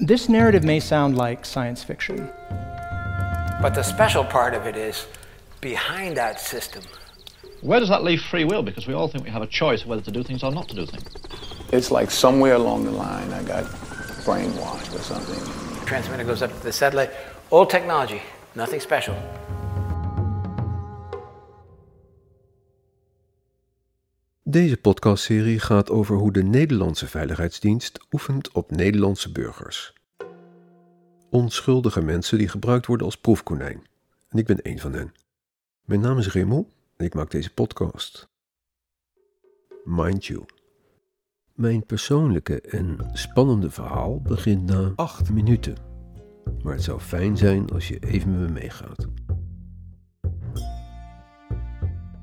This narrative may sound like science fiction. But the special part of it is behind that system. Where does that leave free will? Because we all think we have a choice of whether to do things or not to do things. It's like somewhere along the line I got brainwashed or something. Transmitter goes up to the satellite. Old technology, nothing special. Deze podcastserie gaat over hoe de Nederlandse Veiligheidsdienst oefent op Nederlandse burgers. Onschuldige mensen die gebruikt worden als proefkonijn. En ik ben één van hen. Mijn naam is Remo en ik maak deze podcast. Mind you. Mijn persoonlijke en spannende verhaal begint na acht minuten. Maar het zou fijn zijn als je even met me meegaat.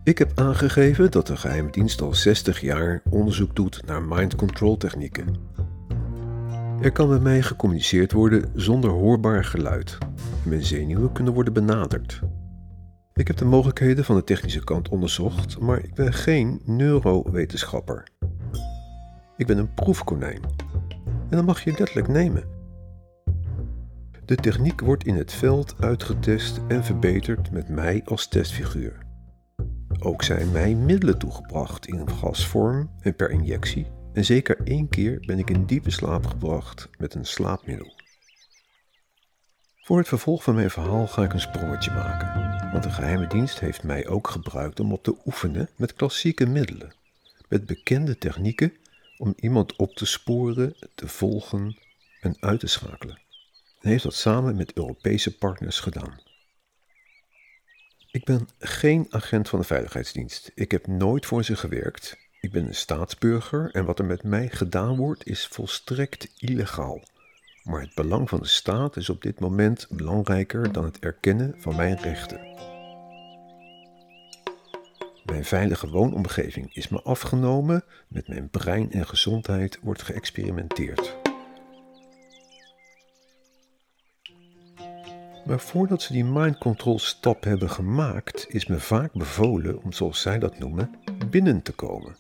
Ik heb aangegeven dat de geheime dienst al 60 jaar onderzoek doet naar mind control technieken. Er kan met mij gecommuniceerd worden zonder hoorbaar geluid. Mijn zenuwen kunnen worden benaderd. Ik heb de mogelijkheden van de technische kant onderzocht, maar ik ben geen neurowetenschapper. Ik ben een proefkonijn. En dan mag je letterlijk nemen. De techniek wordt in het veld uitgetest en verbeterd met mij als testfiguur. Ook zijn mij middelen toegebracht in gasvorm en per injectie. En zeker één keer ben ik in diepe slaap gebracht met een slaapmiddel. Voor het vervolg van mijn verhaal ga ik een sprongetje maken. Want de geheime dienst heeft mij ook gebruikt om op te oefenen met klassieke middelen. Met bekende technieken om iemand op te sporen, te volgen en uit te schakelen. En heeft dat samen met Europese partners gedaan. Ik ben geen agent van de Veiligheidsdienst. Ik heb nooit voor ze gewerkt. Ik ben een staatsburger en wat er met mij gedaan wordt is volstrekt illegaal. Maar het belang van de staat is op dit moment belangrijker dan het erkennen van mijn rechten. Mijn veilige woonomgeving is me afgenomen, met mijn brein en gezondheid wordt geëxperimenteerd. Maar voordat ze die mind control stap hebben gemaakt, is me vaak bevolen om, zoals zij dat noemen, binnen te komen.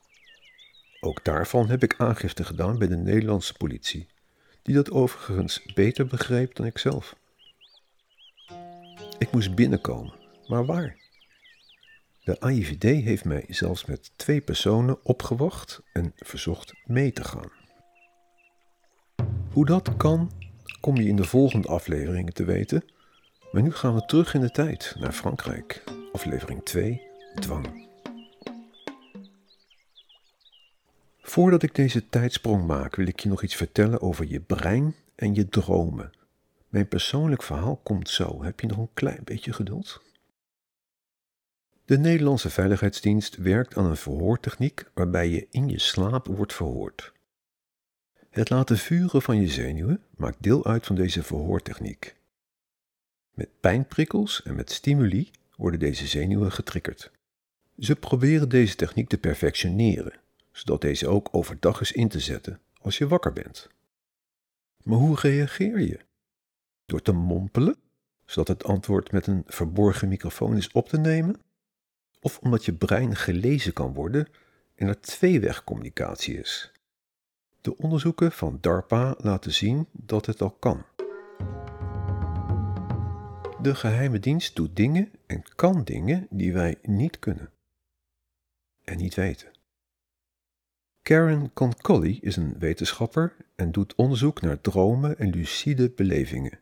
Ook daarvan heb ik aangifte gedaan bij de Nederlandse politie, die dat overigens beter begreep dan ik zelf. Ik moest binnenkomen, maar waar? De AIVD heeft mij zelfs met twee personen opgewacht en verzocht mee te gaan. Hoe dat kan, kom je in de volgende afleveringen te weten maar nu gaan we terug in de tijd naar Frankrijk. Aflevering 2, Dwang. Voordat ik deze tijdsprong maak, wil ik je nog iets vertellen over je brein en je dromen. Mijn persoonlijk verhaal komt zo. Heb je nog een klein beetje geduld? De Nederlandse Veiligheidsdienst werkt aan een verhoortechniek waarbij je in je slaap wordt verhoord. Het laten vuren van je zenuwen maakt deel uit van deze verhoortechniek. Met pijnprikkels en met stimuli worden deze zenuwen getriggerd. Ze proberen deze techniek te perfectioneren, zodat deze ook overdag is in te zetten als je wakker bent. Maar hoe reageer je? Door te mompelen, zodat het antwoord met een verborgen microfoon is op te nemen? Of omdat je brein gelezen kan worden en er tweewegcommunicatie is? De onderzoeken van DARPA laten zien dat het al kan. De geheime dienst doet dingen en kan dingen die wij niet kunnen. En niet weten. Karen Concolly is een wetenschapper en doet onderzoek naar dromen en lucide belevingen.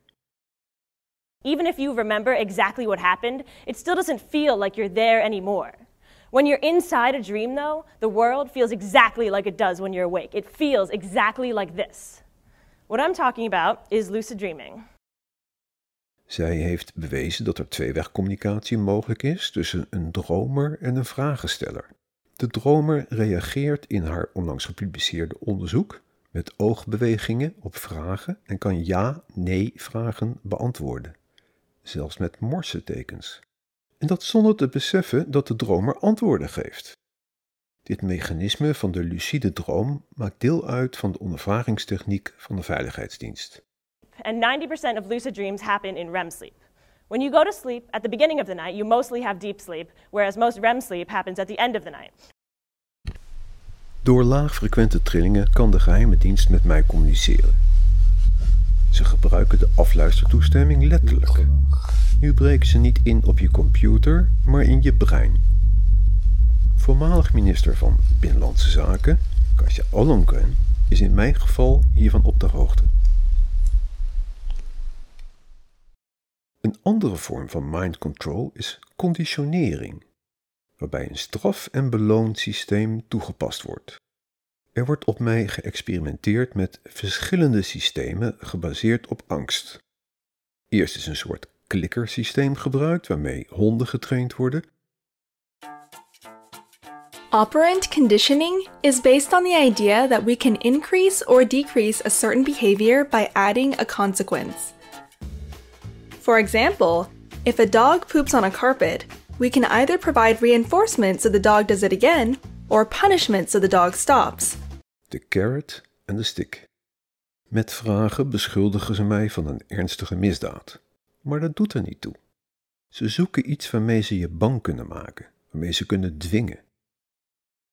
Even if you remember exactly what happened, it still doesn't feel like you're there anymore. When you're inside a dream, though, the world feels exactly like it does when you're awake. It feels exactly like this. What I'm talking about is lucid dreaming. Zij heeft bewezen dat er tweewegcommunicatie mogelijk is tussen een dromer en een vragensteller. De dromer reageert in haar onlangs gepubliceerde onderzoek met oogbewegingen op vragen en kan ja-nee vragen beantwoorden, zelfs met morsetekens. En dat zonder te beseffen dat de dromer antwoorden geeft. Dit mechanisme van de lucide droom maakt deel uit van de ondervragingstechniek van de Veiligheidsdienst. And 90% of lucid dreams happen in REM sleep. When you go to sleep at the beginning of the night, you mostly have deep sleep, whereas most REM sleep happens at the end of the night. Door laagfrequente trillingen kan de geheime dienst met mij communiceren. Ze gebruiken de afluistertoestemming letterlijk. Nu breken ze niet in op je computer, maar in je brein. Voormalig minister van Binnenlandse Zaken, Kasia Ollongren, is in mijn geval hiervan op de hoogte. Een andere vorm van mind control is conditionering, waarbij een straf- en beloonsysteem toegepast wordt. Er wordt op mij geëxperimenteerd met verschillende systemen gebaseerd op angst. Eerst is een soort klikkersysteem gebruikt waarmee honden getraind worden. Operant conditioning is based on the idea that we can increase or decrease a certain behavior by adding a consequence. For example, if a dog poops on a carpet, we can either provide reinforcement so the dog does it again, or punishment so the dog stops. De carrot en de stick. Met vragen beschuldigen ze mij van een ernstige misdaad. Maar dat doet er niet toe. Ze zoeken iets waarmee ze je bang kunnen maken, waarmee ze kunnen dwingen.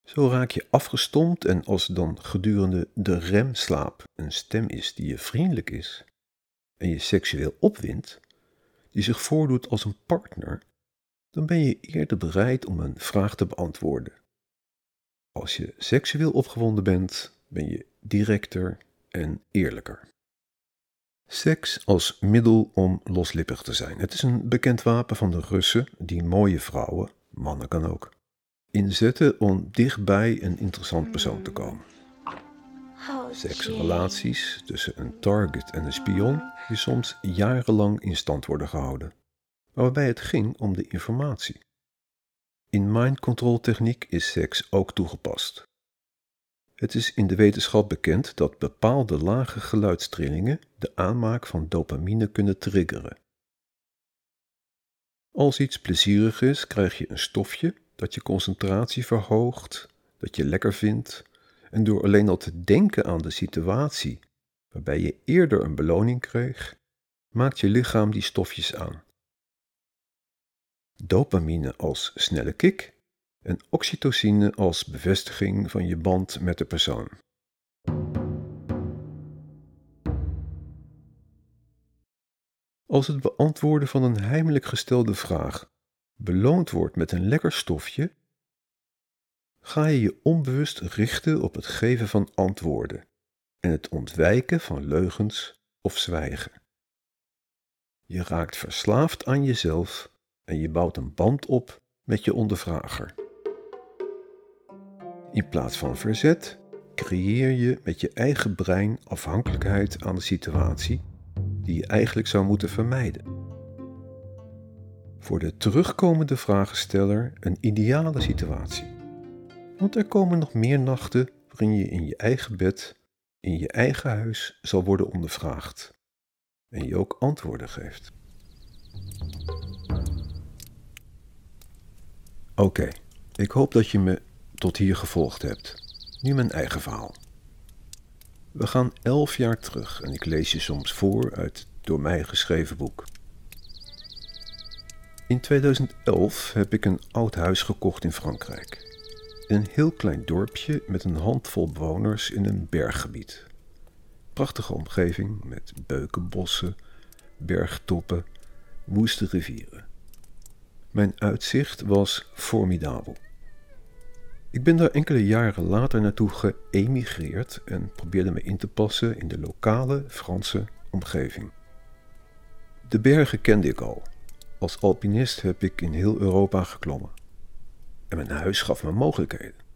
Zo raak je afgestompt en als dan gedurende de remslaap een stem is die je vriendelijk is en je seksueel opwindt, die zich voordoet als een partner, dan ben je eerder bereid om een vraag te beantwoorden. Als je seksueel opgewonden bent, ben je directer en eerlijker. Seks als middel om loslippig te zijn. Het is een bekend wapen van de Russen die mooie vrouwen, mannen kan ook, inzetten om dichtbij een interessant persoon te komen. Seksrelaties tussen een target en een spion die soms jarenlang in stand worden gehouden, waarbij het ging om de informatie. In mind control techniek is seks ook toegepast. Het is in de wetenschap bekend dat bepaalde lage geluidstrillingen de aanmaak van dopamine kunnen triggeren. Als iets plezierig is, krijg je een stofje dat je concentratie verhoogt, dat je lekker vindt, en door alleen al te denken aan de situatie waarbij je eerder een beloning kreeg, maakt je lichaam die stofjes aan. Dopamine als snelle kick en oxytocine als bevestiging van je band met de persoon. Als het beantwoorden van een heimelijk gestelde vraag beloond wordt met een lekker stofje, ga je je onbewust richten op het geven van antwoorden en het ontwijken van leugens of zwijgen. Je raakt verslaafd aan jezelf en je bouwt een band op met je ondervrager. In plaats van verzet creëer je met je eigen brein afhankelijkheid aan de situatie die je eigenlijk zou moeten vermijden. Voor de terugkomende vragensteller een ideale situatie. Want er komen nog meer nachten waarin je in je eigen bed, in je eigen huis zal worden ondervraagd en je ook antwoorden geeft. Oké, ik hoop dat je me tot hier gevolgd hebt. Nu mijn eigen verhaal. We gaan elf jaar terug en ik lees je soms voor uit door mij geschreven boek. In 2011 heb ik een oud huis gekocht in Frankrijk. Een heel klein dorpje met een handvol bewoners in een berggebied. Prachtige omgeving met beukenbossen, bergtoppen, woeste rivieren. Mijn uitzicht was formidabel. Ik ben daar enkele jaren later naartoe geëmigreerd en probeerde me in te passen in de lokale Franse omgeving. De bergen kende ik al. Als alpinist heb ik in heel Europa geklommen. En mijn huis gaf me mogelijkheden.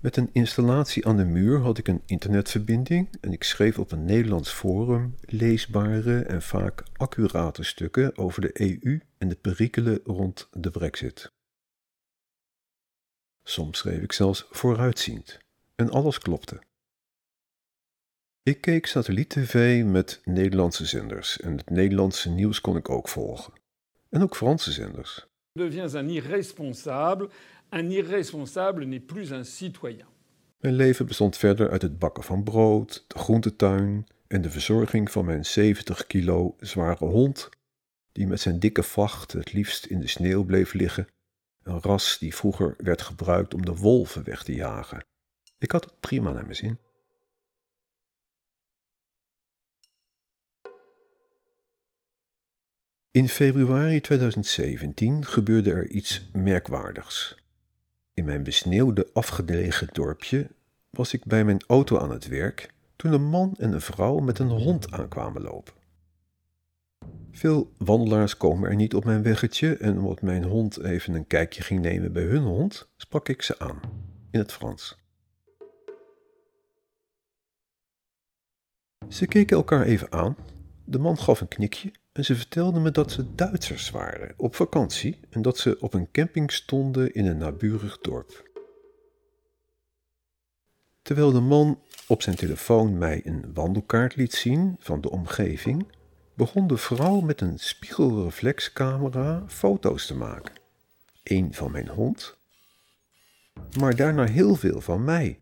Met een installatie aan de muur had ik een internetverbinding en ik schreef op een Nederlands forum leesbare en vaak accurate stukken over de EU en de perikelen rond de Brexit. Soms schreef ik zelfs vooruitziend en alles klopte. Ik keek satelliet-tv met Nederlandse zenders en het Nederlandse nieuws kon ik ook volgen. En ook Franse zenders. Deviens un irresponsable. Un irresponsable n'est plus un citoyen. Mijn leven bestond verder uit het bakken van brood, de groentetuin en de verzorging van mijn 70 kilo zware hond, die met zijn dikke vacht het liefst in de sneeuw bleef liggen, een ras die vroeger werd gebruikt om de wolven weg te jagen. Ik had het prima naar mijn zin. In februari 2017 gebeurde er iets merkwaardigs. In mijn besneeuwde afgelegen dorpje was ik bij mijn auto aan het werk toen een man en een vrouw met een hond aankwamen lopen. Veel wandelaars komen er niet op mijn weggetje en omdat mijn hond even een kijkje ging nemen bij hun hond, sprak ik ze aan in het Frans. Ze keken elkaar even aan. De man gaf een knikje en ze vertelden me dat ze Duitsers waren op vakantie en dat ze op een camping stonden in een naburig dorp. Terwijl de man op zijn telefoon mij een wandelkaart liet zien van de omgeving, begon de vrouw met een spiegelreflexcamera foto's te maken. Eén van mijn hond, maar daarna heel veel van mij.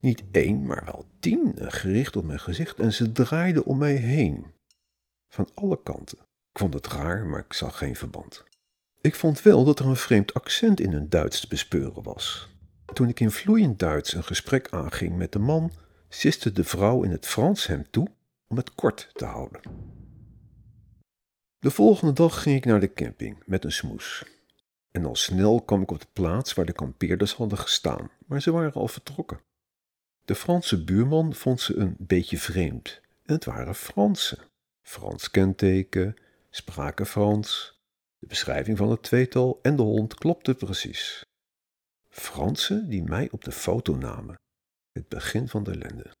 Niet één, maar wel tien, gericht op mijn gezicht en ze draaiden om mij heen. Van alle kanten. Ik vond het raar, maar ik zag geen verband. Ik vond wel dat er een vreemd accent in hun Duits te bespeuren was. Toen ik in vloeiend Duits een gesprek aanging met de man, siste de vrouw in het Frans hem toe om het kort te houden. De volgende dag ging ik naar de camping met een smoes. En al snel kwam ik op de plaats waar de kampeerders hadden gestaan, maar ze waren al vertrokken. De Franse buurman vond ze een beetje vreemd, het waren Fransen. Frans kenteken, spraken Frans. De beschrijving van het tweetal en de hond klopte precies. Fransen die mij op de foto namen. Het begin van de ellende.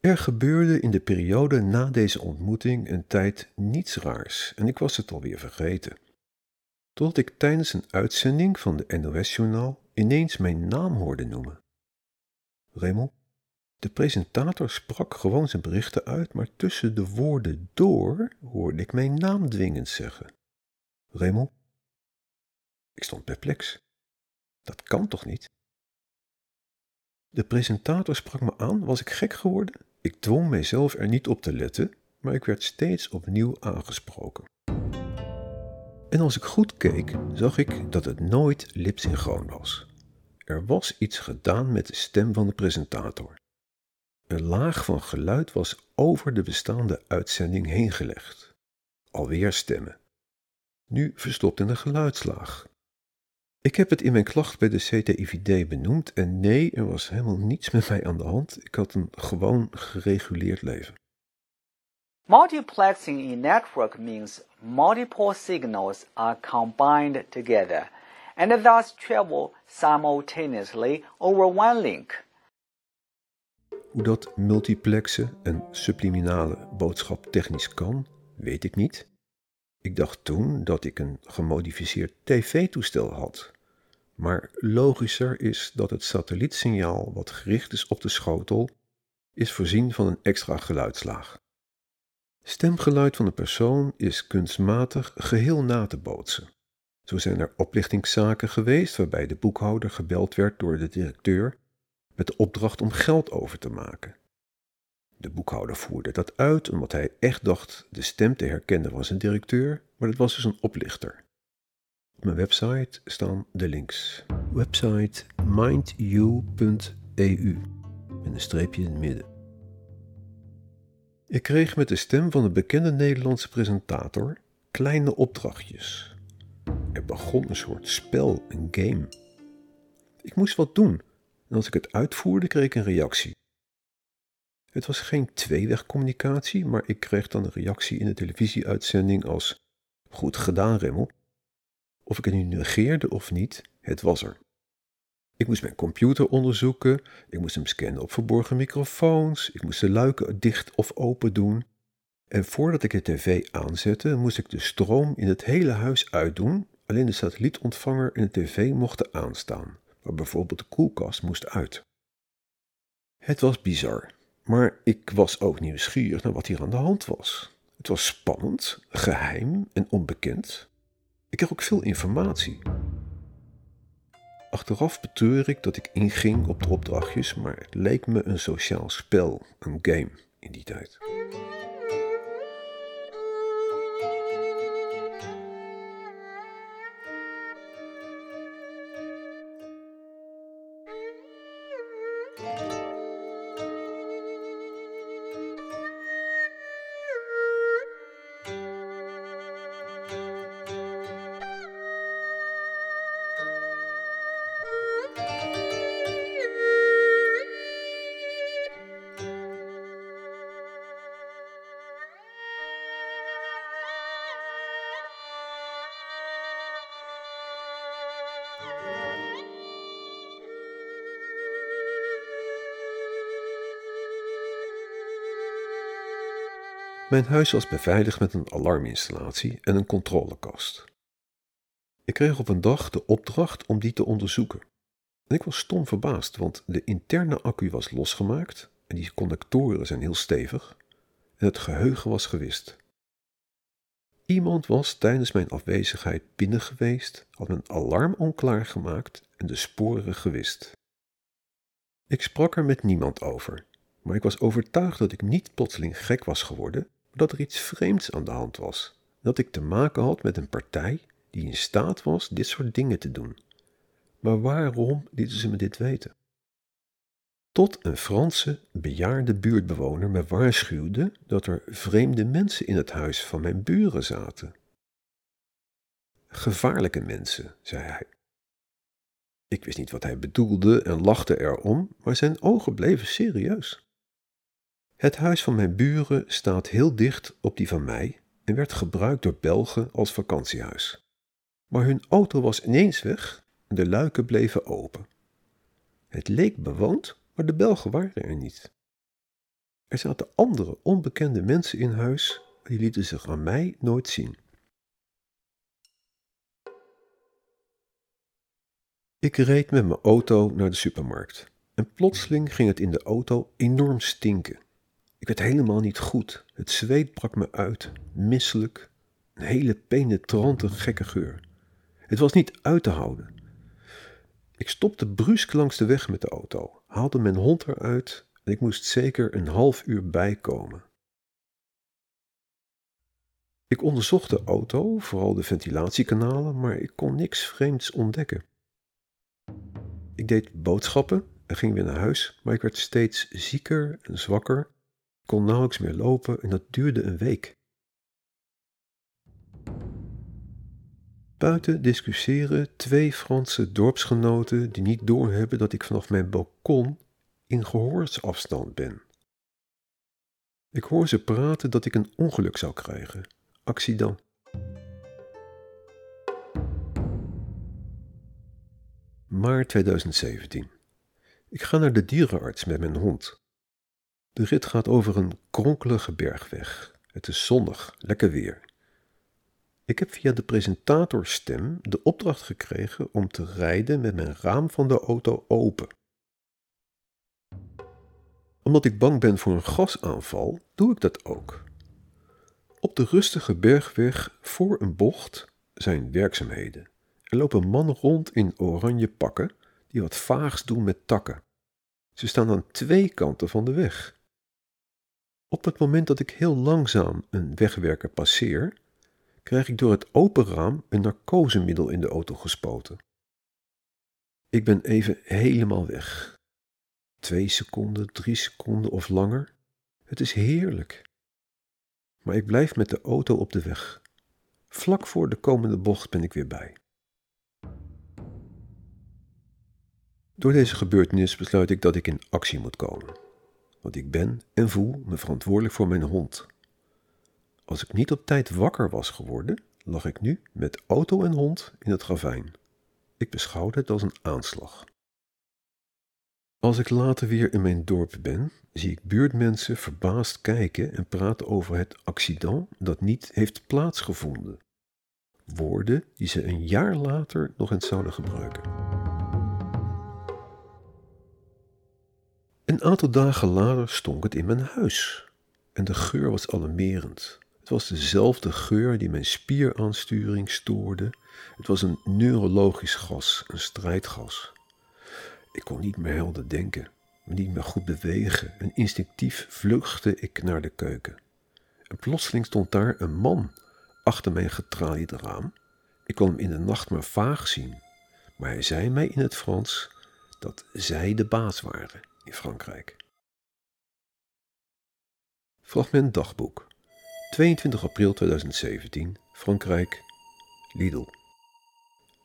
Er gebeurde in de periode na deze ontmoeting een tijd niets raars en ik was het alweer vergeten. Totdat ik tijdens een uitzending van de NOS-journaal ineens mijn naam hoorde noemen. Raymond, de presentator sprak gewoon zijn berichten uit, maar tussen de woorden door hoorde ik mijn naam dwingend zeggen. Raymond? Ik stond perplex. Dat kan toch niet? De presentator sprak me aan, was ik gek geworden? Ik dwong mijzelf er niet op te letten, maar ik werd steeds opnieuw aangesproken. En als ik goed keek, zag ik dat het nooit lipsynchroon was. Er was iets gedaan met de stem van de presentator. Een laag van geluid was over de bestaande uitzending heen gelegd. Alweer stemmen. Nu verstopt in een geluidslaag. Ik heb het in mijn klacht bij de CTIVD benoemd en nee, er was helemaal niets met mij aan de hand. Ik had een gewoon gereguleerd leven. Multiplexing in network means multiple signals are combined together and thus travel simultaneously over one link. Hoe dat multiplexen en subliminale boodschap technisch kan, weet ik niet. Ik dacht toen dat ik een gemodificeerd tv-toestel had. Maar logischer is dat het satellietsignaal wat gericht is op de schotel, is voorzien van een extra geluidslaag. Stemgeluid van een persoon is kunstmatig geheel na te bootsen. Zo zijn er oplichtingszaken geweest waarbij de boekhouder gebeld werd door de directeur met de opdracht om geld over te maken. De boekhouder voerde dat uit omdat hij echt dacht de stem te herkennen was een directeur, maar dat was dus een oplichter. Op mijn website staan de links. Website mindyou.eu met een streepje in het midden. Ik kreeg met de stem van een bekende Nederlandse presentator kleine opdrachtjes. Er begon een soort spel, een game. Ik moest wat doen en als ik het uitvoerde kreeg ik een reactie. Het was geen tweewegcommunicatie, maar ik kreeg dan een reactie in de televisieuitzending als goed gedaan, Remmel. Of ik het nu negeerde of niet, het was er. Ik moest mijn computer onderzoeken, ik moest hem scannen op verborgen microfoons, ik moest de luiken dicht of open doen. En voordat ik de tv aanzette, moest ik de stroom in het hele huis uitdoen, alleen de satellietontvanger en de tv mochten aanstaan, maar bijvoorbeeld de koelkast moest uit. Het was bizar, maar ik was ook nieuwsgierig naar wat hier aan de hand was. Het was spannend, geheim en onbekend. Ik kreeg ook veel informatie. Achteraf betreur ik dat ik inging op de opdrachtjes, maar het leek me een sociaal spel, een game in die tijd. Mijn huis was beveiligd met een alarminstallatie en een controlekast. Ik kreeg op een dag de opdracht om die te onderzoeken. En ik was stom verbaasd, want de interne accu was losgemaakt en die connectoren zijn heel stevig en het geheugen was gewist. Iemand was tijdens mijn afwezigheid binnen geweest, had mijn alarm onklaargemaakt en de sporen gewist. Ik sprak er met niemand over, maar ik was overtuigd dat ik niet plotseling gek was geworden, dat er iets vreemds aan de hand was. Dat ik te maken had met een partij die in staat was dit soort dingen te doen. Maar waarom lieten ze me dit weten? Tot een Franse bejaarde buurtbewoner me waarschuwde dat er vreemde mensen in het huis van mijn buren zaten. Gevaarlijke mensen, zei hij. Ik wist niet wat hij bedoelde en lachte erom, maar zijn ogen bleven serieus. Het huis van mijn buren staat heel dicht op die van mij en werd gebruikt door Belgen als vakantiehuis. Maar hun auto was ineens weg en de luiken bleven open. Het leek bewoond, maar de Belgen waren er niet. Er zaten andere onbekende mensen in huis, die lieten zich aan mij nooit zien. Ik reed met mijn auto naar de supermarkt en plotseling ging het in de auto enorm stinken. Ik werd helemaal niet goed. Het zweet brak me uit, misselijk, een hele penetrante gekke geur. Het was niet uit te houden. Ik stopte brusk langs de weg met de auto, haalde mijn hond eruit en ik moest zeker een half uur bijkomen. Ik onderzocht de auto, vooral de ventilatiekanalen, maar ik kon niks vreemds ontdekken. Ik deed boodschappen en ging weer naar huis, maar ik werd steeds zieker en zwakker, kon nauwelijks meer lopen en dat duurde een week. Buiten discussiëren twee Franse dorpsgenoten die niet doorhebben dat ik vanaf mijn balkon in gehoorsafstand ben. Ik hoor ze praten dat ik een ongeluk zou krijgen. Accident. Maart 2017. Ik ga naar de dierenarts met mijn hond. De rit gaat over een kronkelige bergweg. Het is zonnig, lekker weer. Ik heb via de presentatorstem de opdracht gekregen om te rijden met mijn raam van de auto open. Omdat ik bang ben voor een gasaanval, doe ik dat ook. Op de rustige bergweg voor een bocht zijn werkzaamheden. Er lopen mannen rond in oranje pakken die wat vaags doen met takken. Ze staan aan twee kanten van de weg. Op het moment dat ik heel langzaam een wegwerker passeer, krijg ik door het open raam een narcosemiddel in de auto gespoten. Ik ben even helemaal weg. Twee seconden, drie seconden of langer. Het is heerlijk. Maar ik blijf met de auto op de weg. Vlak voor de komende bocht ben ik weer bij. Door deze gebeurtenis besluit ik dat ik in actie moet komen. Want ik ben en voel me verantwoordelijk voor mijn hond. Als ik niet op tijd wakker was geworden, lag ik nu met auto en hond in het ravijn. Ik beschouwde het als een aanslag. Als ik later weer in mijn dorp ben, zie ik buurtmensen verbaasd kijken en praten over het accident dat niet heeft plaatsgevonden. Woorden die ze een jaar later nog eens zouden gebruiken. Een aantal dagen later stonk het in mijn huis en de geur was alarmerend. Het was dezelfde geur die mijn spieraansturing stoorde. Het was een neurologisch gas, een strijdgas. Ik kon niet meer helder denken, niet meer goed bewegen en instinctief vluchtte ik naar de keuken. En plotseling stond daar een man achter mijn getraliede raam. Ik kon hem in de nacht maar vaag zien, maar hij zei mij in het Frans dat zij de baas waren in Frankrijk. Fragment dagboek 22 april 2017, Frankrijk, Lidl.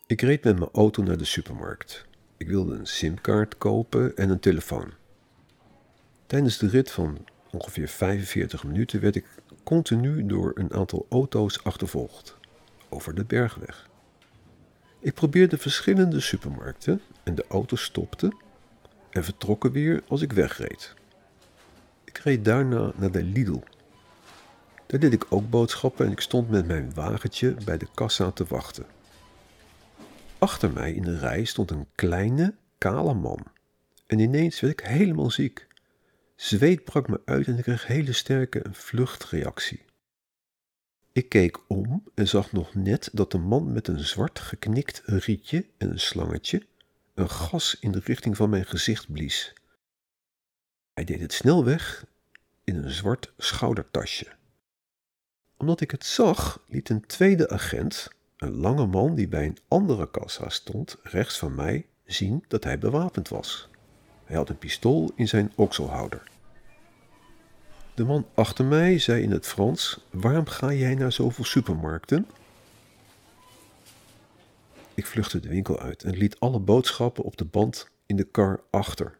Ik reed met mijn auto naar de supermarkt. Ik wilde een simkaart kopen en een telefoon. Tijdens de rit van ongeveer 45 minuten werd ik continu door een aantal auto's achtervolgd over de bergweg. Ik probeerde verschillende supermarkten en de auto stopte en vertrokken weer als ik wegreed. Ik reed daarna naar de Lidl Daar deed ik ook boodschappen en ik stond met mijn wagentje bij de kassa te wachten. Achter mij in de rij stond een kleine, kale man. En ineens werd ik helemaal ziek. Zweet brak me uit en ik kreeg hele sterke vluchtreactie. Ik keek om en zag nog net dat de man met een zwart geknikt rietje en een slangetje een gas in de richting van mijn gezicht blies. Hij deed het snel weg in een zwart schoudertasje. Omdat ik het zag, liet een tweede agent, een lange man die bij een andere kassa stond, rechts van mij, zien dat hij bewapend was. Hij had een pistool in zijn okselhouder. De man achter mij zei in het Frans: Waarom ga jij naar zoveel supermarkten? Ik vluchtte de winkel uit en liet alle boodschappen op de band in de kar achter.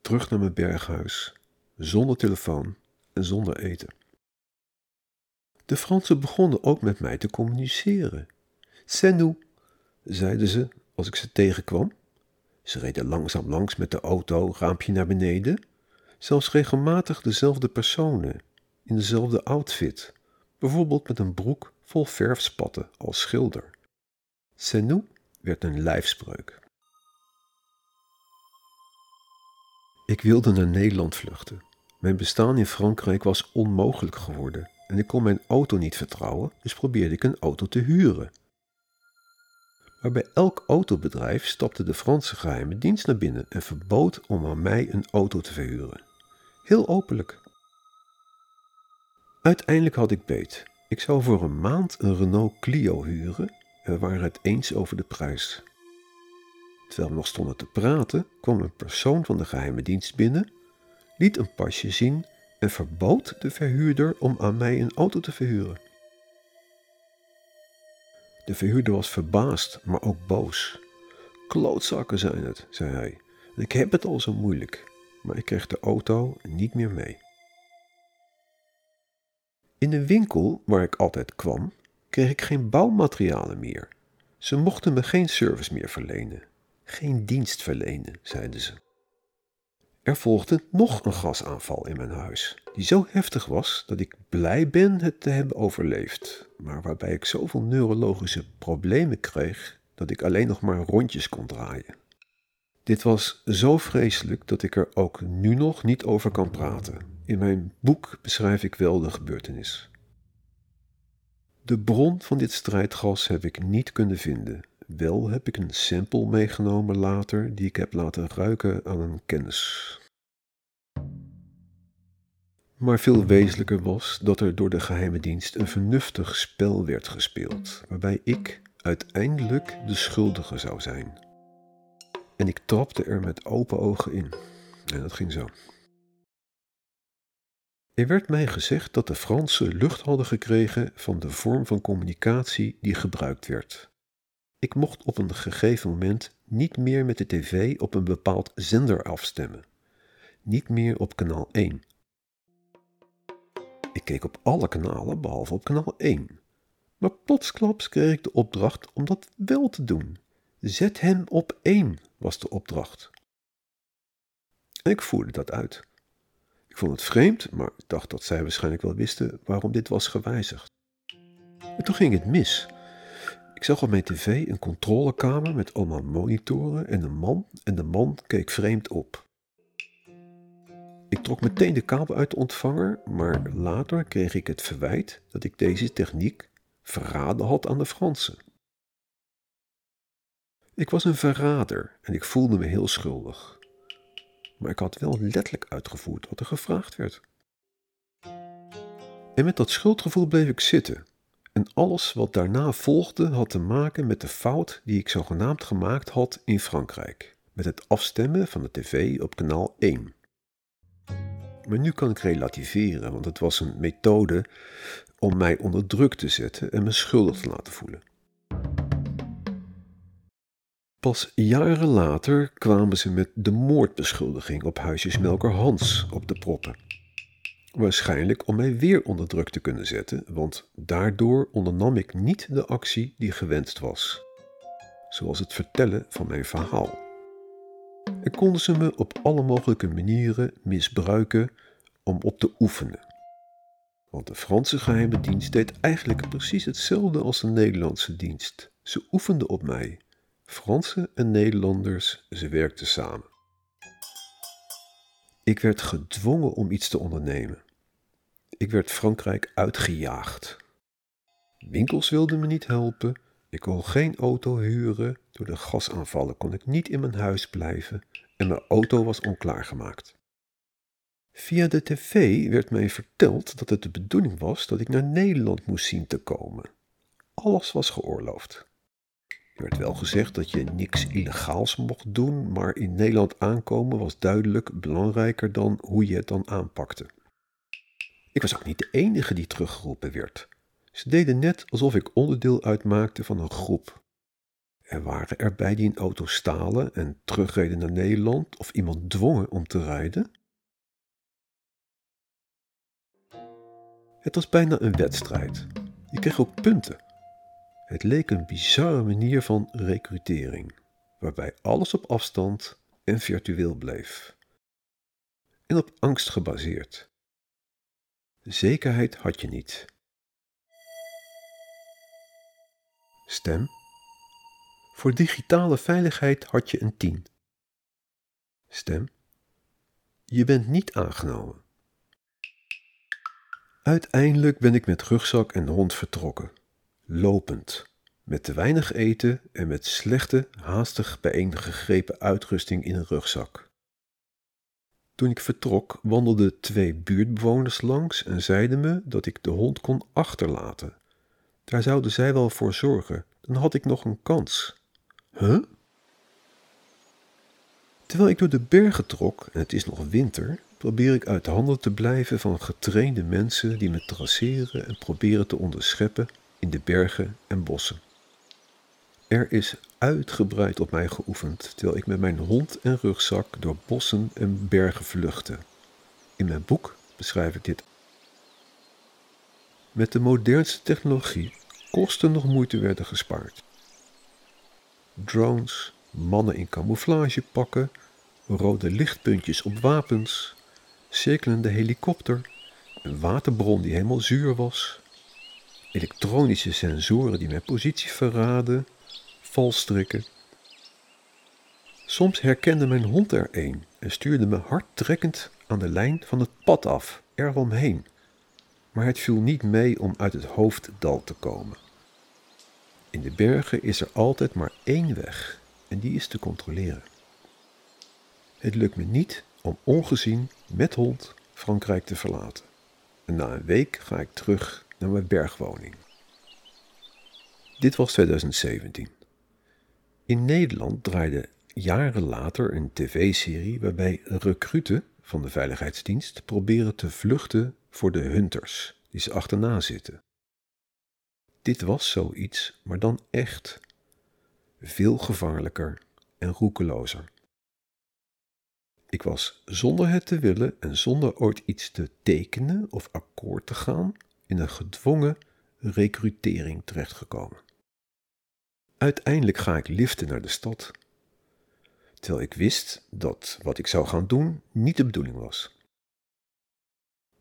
Terug naar mijn berghuis, zonder telefoon en zonder eten. De Fransen begonnen ook met mij te communiceren. C'est nous, zeiden ze als ik ze tegenkwam. Ze reden langzaam langs met de auto, raampje naar beneden. Zelfs regelmatig dezelfde personen, in dezelfde outfit, bijvoorbeeld met een broek vol verfspatten als schilder. Nous werd een lijfspreuk. Ik wilde naar Nederland vluchten. Mijn bestaan in Frankrijk was onmogelijk geworden en ik kon mijn auto niet vertrouwen, dus probeerde ik een auto te huren. Maar bij elk autobedrijf stapte de Franse geheime dienst naar binnen en verbood om aan mij een auto te verhuren. Heel openlijk. Uiteindelijk had ik beet. Ik zou voor een maand een Renault Clio huren en we waren het eens over de prijs. Terwijl we nog stonden te praten, kwam een persoon van de geheime dienst binnen, liet een pasje zien en verbood de verhuurder om aan mij een auto te verhuren. De verhuurder was verbaasd, maar ook boos. Klootzakken zijn het, zei hij. Ik heb het al zo moeilijk, maar ik kreeg de auto niet meer mee. In de winkel waar ik altijd kwam, kreeg ik geen bouwmaterialen meer. Ze mochten me geen service meer verlenen. Geen dienst verlenen, zeiden ze. Er volgde nog een gasaanval in mijn huis, die zo heftig was dat ik blij ben het te hebben overleefd, maar waarbij ik zoveel neurologische problemen kreeg dat ik alleen nog maar rondjes kon draaien. Dit was zo vreselijk dat ik er ook nu nog niet over kan praten. In mijn boek beschrijf ik wel de gebeurtenis. De bron van dit strijdgas heb ik niet kunnen vinden. Wel heb ik een sample meegenomen later die ik heb laten ruiken aan een kennis. Maar veel wezenlijker was dat er door de geheime dienst een vernuftig spel werd gespeeld, waarbij ik uiteindelijk de schuldige zou zijn. En ik trapte er met open ogen in. En dat ging zo. Er werd mij gezegd dat de Fransen lucht hadden gekregen van de vorm van communicatie die gebruikt werd. Ik mocht op een gegeven moment niet meer met de tv op een bepaald zender afstemmen. Niet meer op kanaal 1. Ik keek op alle kanalen behalve op kanaal 1. Maar plotsklaps kreeg ik de opdracht om dat wel te doen. Zet hem op 1 was de opdracht. Ik voerde dat uit. Ik vond het vreemd, maar ik dacht dat zij waarschijnlijk wel wisten waarom dit was gewijzigd. En toen ging het mis. Ik zag op mijn tv een controlekamer met allemaal monitoren en een man en de man keek vreemd op. Ik trok meteen de kabel uit de ontvanger, maar later kreeg ik het verwijt dat ik deze techniek verraden had aan de Fransen. Ik was een verrader en ik voelde me heel schuldig maar ik had wel letterlijk uitgevoerd wat er gevraagd werd. En met dat schuldgevoel bleef ik zitten. En alles wat daarna volgde had te maken met de fout die ik zogenaamd gemaakt had in Frankrijk. Met het afstemmen van de tv op kanaal 1. Maar nu kan ik relativeren, want het was een methode om mij onder druk te zetten en me schuldig te laten voelen. Pas jaren later kwamen ze met de moordbeschuldiging op huisjesmelker Hans op de proppen. Waarschijnlijk om mij weer onder druk te kunnen zetten, want daardoor ondernam ik niet de actie die gewenst was, zoals het vertellen van mijn verhaal. En konden ze me op alle mogelijke manieren misbruiken om op te oefenen. Want de Franse geheime dienst deed eigenlijk precies hetzelfde als de Nederlandse dienst. Ze oefenden op mij. Fransen en Nederlanders, ze werkten samen. Ik werd gedwongen om iets te ondernemen. Ik werd Frankrijk uitgejaagd. Winkels wilden me niet helpen. Ik kon geen auto huren. Door de gasaanvallen kon ik niet in mijn huis blijven en mijn auto was onklaargemaakt. Via de tv werd mij verteld dat het de bedoeling was dat ik naar Nederland moest zien te komen. Alles was geoorloofd. Er werd wel gezegd dat je niks illegaals mocht doen, maar in Nederland aankomen was duidelijk belangrijker dan hoe je het dan aanpakte. Ik was ook niet de enige die teruggeroepen werd. Ze deden net alsof ik onderdeel uitmaakte van een groep. Er waren erbij die een auto stalen en terugreden naar Nederland of iemand dwongen om te rijden. Het was bijna een wedstrijd. Je kreeg ook punten. Het leek een bizarre manier van recrutering, waarbij alles op afstand en virtueel bleef. En op angst gebaseerd. Zekerheid had je niet. Stem. Voor digitale veiligheid had je een 10. Stem. Je bent niet aangenomen. Uiteindelijk ben ik met rugzak en hond vertrokken, lopend, met te weinig eten en met slechte, haastig bijeengegrepen uitrusting in een rugzak. Toen ik vertrok, wandelden twee buurtbewoners langs en zeiden me dat ik de hond kon achterlaten. Daar zouden zij wel voor zorgen, dan had ik nog een kans. Huh? Terwijl ik door de bergen trok en het is nog winter, probeer ik uit handen te blijven van getrainde mensen die me traceren en proberen te onderscheppen in de bergen en bossen. Er is uitgebreid op mij geoefend terwijl ik met mijn hond en rugzak door bossen en bergen vluchtte. In mijn boek beschrijf ik dit. Met de modernste technologie kosten nog moeite werden gespaard. Drones, mannen in camouflagepakken, rode lichtpuntjes op wapens, cirkelende helikopter, een waterbron die helemaal zuur was, elektronische sensoren die mijn positie verraden, valstrikken. Soms herkende mijn hond er een en stuurde me hardtrekkend aan de lijn van het pad af, eromheen. Maar het viel niet mee om uit het hoofddal te komen. In de bergen is er altijd maar één weg en die is te controleren. Het lukt me niet om ongezien met hond Frankrijk te verlaten. En na een week ga ik terug naar mijn bergwoning. Dit was 2017. In Nederland draaide jaren later een tv-serie waarbij recruten van de Veiligheidsdienst proberen te vluchten voor de hunters die ze achterna zitten. Dit was zoiets, maar dan echt. Veel gevaarlijker en roekelozer. Ik was zonder het te willen en zonder ooit iets te tekenen of akkoord te gaan in een gedwongen recrutering terechtgekomen. Uiteindelijk ga ik liften naar de stad, terwijl ik wist dat wat ik zou gaan doen niet de bedoeling was.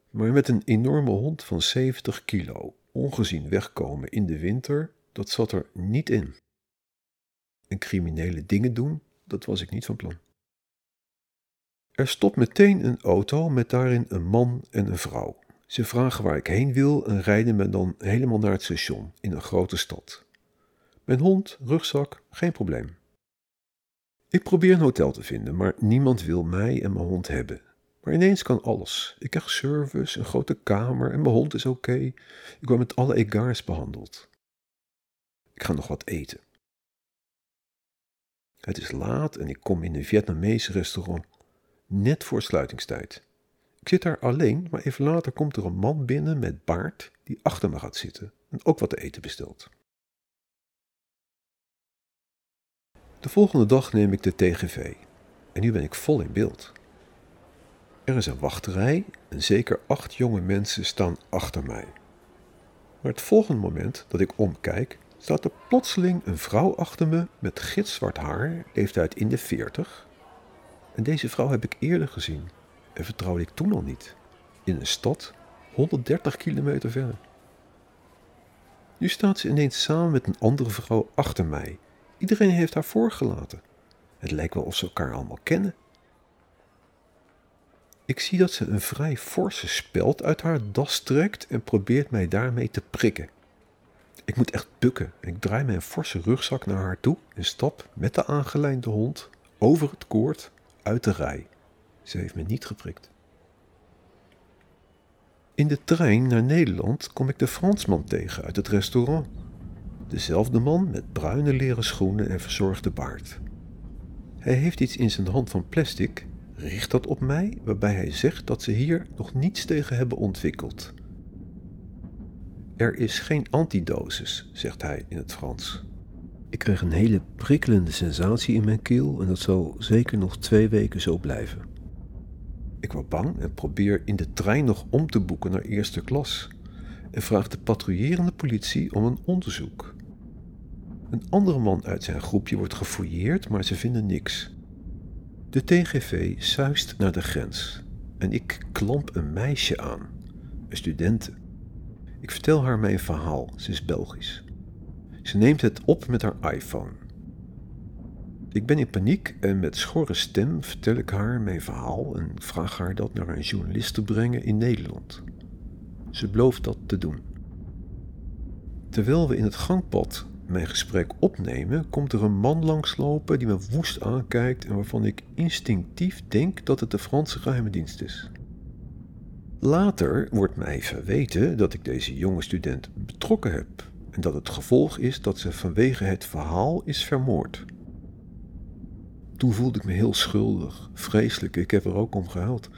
Maar met een enorme hond van 70 kilo ongezien wegkomen in de winter, dat zat er niet in. En criminele dingen doen, dat was ik niet van plan. Er stopt meteen een auto met daarin een man en een vrouw. Ze vragen waar ik heen wil en rijden me dan helemaal naar het station in een grote stad. Mijn hond, rugzak, geen probleem. Ik probeer een hotel te vinden, maar niemand wil mij en mijn hond hebben. Maar ineens kan alles. Ik krijg service, een grote kamer en mijn hond is oké. Ik word met alle egards behandeld. Ik ga nog wat eten. Het is laat en ik kom in een Vietnamese restaurant net voor sluitingstijd. Ik zit daar alleen, maar even later komt er een man binnen met baard die achter me gaat zitten en ook wat te eten bestelt. De volgende dag neem ik de TGV en nu ben ik vol in beeld. Er is een wachterij en zeker acht jonge mensen staan achter mij. Maar het volgende moment dat ik omkijk, staat er plotseling een vrouw achter me met gitzwart haar, leeftijd in de veertig. En deze vrouw heb ik eerder gezien en vertrouwde ik toen al niet. In een stad 130 kilometer verder. Nu staat ze ineens samen met een andere vrouw achter mij. Iedereen heeft haar voorgelaten. Het lijkt wel of ze elkaar allemaal kennen. Ik zie dat ze een vrij forse speld uit haar das trekt en probeert mij daarmee te prikken. Ik moet echt bukken. Ik draai mijn forse rugzak naar haar toe en stap met de aangelijnde hond over het koord uit de rij. Ze heeft me niet geprikt. In de trein naar Nederland kom ik de Fransman tegen uit het restaurant. Dezelfde man met bruine leren schoenen en verzorgde baard. Hij heeft iets in zijn hand van plastic, richt dat op mij, waarbij hij zegt dat ze hier nog niets tegen hebben ontwikkeld. Er is geen antidosis, zegt hij in het Frans. Ik kreeg een hele prikkelende sensatie in mijn keel en dat zal zeker nog twee weken zo blijven. Ik word bang en probeer in de trein nog om te boeken naar eerste klas en vraag de patrouillerende politie om een onderzoek. Een andere man uit zijn groepje wordt gefouilleerd, maar ze vinden niks. De TGV suist naar de grens en ik klamp een meisje aan, een studente. Ik vertel haar mijn verhaal, ze is Belgisch. Ze neemt het op met haar iPhone. Ik ben in paniek en met schorre stem vertel ik haar mijn verhaal en vraag haar dat naar een journalist te brengen in Nederland. Ze belooft dat te doen. Terwijl we in het gangpad mijn gesprek opnemen, komt er een man langslopen die me woest aankijkt en waarvan ik instinctief denk dat het de Franse geheime dienst is. Later wordt mij verweten dat ik deze jonge student betrokken heb en dat het gevolg is dat ze vanwege het verhaal is vermoord. Toen voelde ik me heel schuldig, vreselijk, ik heb er ook om gehuild.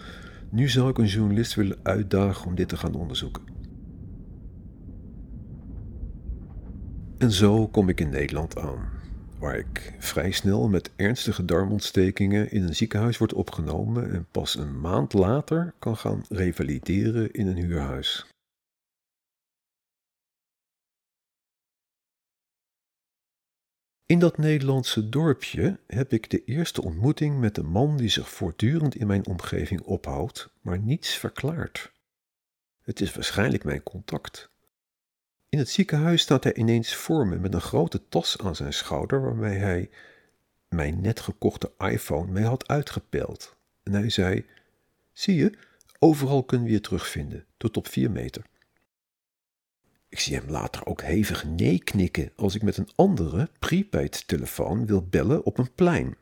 Nu zou ik een journalist willen uitdagen om dit te gaan onderzoeken. En zo kom ik in Nederland aan, waar ik vrij snel met ernstige darmontstekingen in een ziekenhuis word opgenomen en pas een maand later kan gaan revalideren in een huurhuis. In dat Nederlandse dorpje heb ik de eerste ontmoeting met een man die zich voortdurend in mijn omgeving ophoudt, maar niets verklaart. Het is waarschijnlijk mijn contact. In het ziekenhuis staat hij ineens voor me met een grote tas aan zijn schouder waarmee hij mijn net gekochte iPhone mee had uitgepeld. En hij zei: Zie je, overal kunnen we je terugvinden, tot op vier meter. Ik zie hem later ook hevig nee knikken als ik met een andere prepaid-telefoon wil bellen op een plein.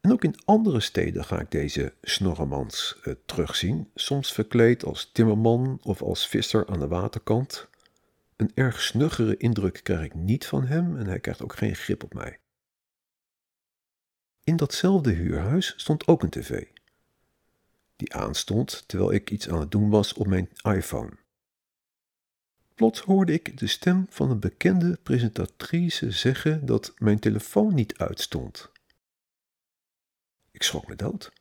En ook in andere steden ga ik deze snorremans uh, terugzien, soms verkleed als timmerman of als visser aan de waterkant. Een erg snuggere indruk krijg ik niet van hem en hij krijgt ook geen grip op mij. In datzelfde huurhuis stond ook een tv, die aanstond terwijl ik iets aan het doen was op mijn iPhone. Plots hoorde ik de stem van een bekende presentatrice zeggen dat mijn telefoon niet uitstond. Ik schrok me dood.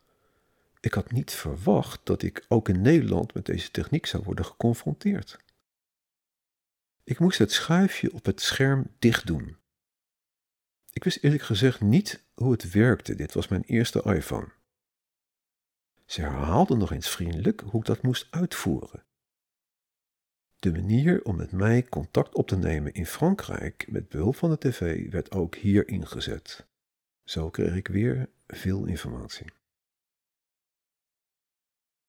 Ik had niet verwacht dat ik ook in Nederland met deze techniek zou worden geconfronteerd. Ik moest het schuifje op het scherm dicht doen. Ik wist eerlijk gezegd niet hoe het werkte. Dit was mijn eerste iPhone. Ze herhaalde nog eens vriendelijk hoe ik dat moest uitvoeren. De manier om met mij contact op te nemen in Frankrijk met behulp van de tv werd ook hier ingezet. Zo kreeg ik weer veel informatie.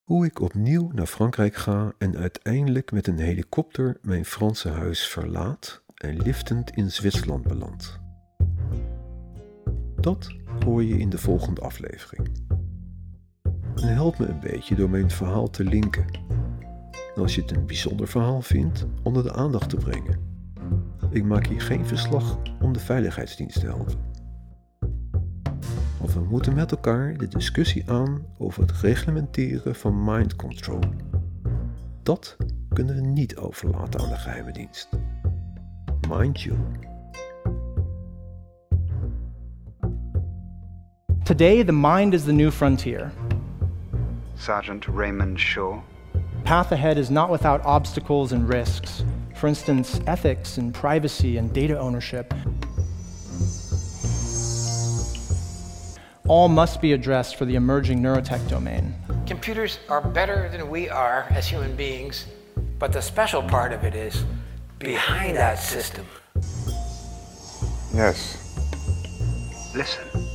Hoe ik opnieuw naar Frankrijk ga en uiteindelijk met een helikopter mijn Franse huis verlaat en liftend in Zwitserland beland. Dat hoor je in de volgende aflevering. En help me een beetje door mijn verhaal te linken en als je het een bijzonder verhaal vindt, onder de aandacht te brengen. Ik maak hier geen verslag om de veiligheidsdienst te helpen. Want we moeten met elkaar de discussie aan over het reglementeren van mind control. Dat kunnen we niet overlaten aan de geheime dienst. Mind you. Today, the mind is the new frontier. Sergeant Raymond Shaw. Path ahead is not without obstacles and risks. For instance, ethics and privacy and data ownership. all must be addressed for the emerging neurotech domain. Computers are better than we are as human beings, but the special part of it is behind that system. Yes. Listen.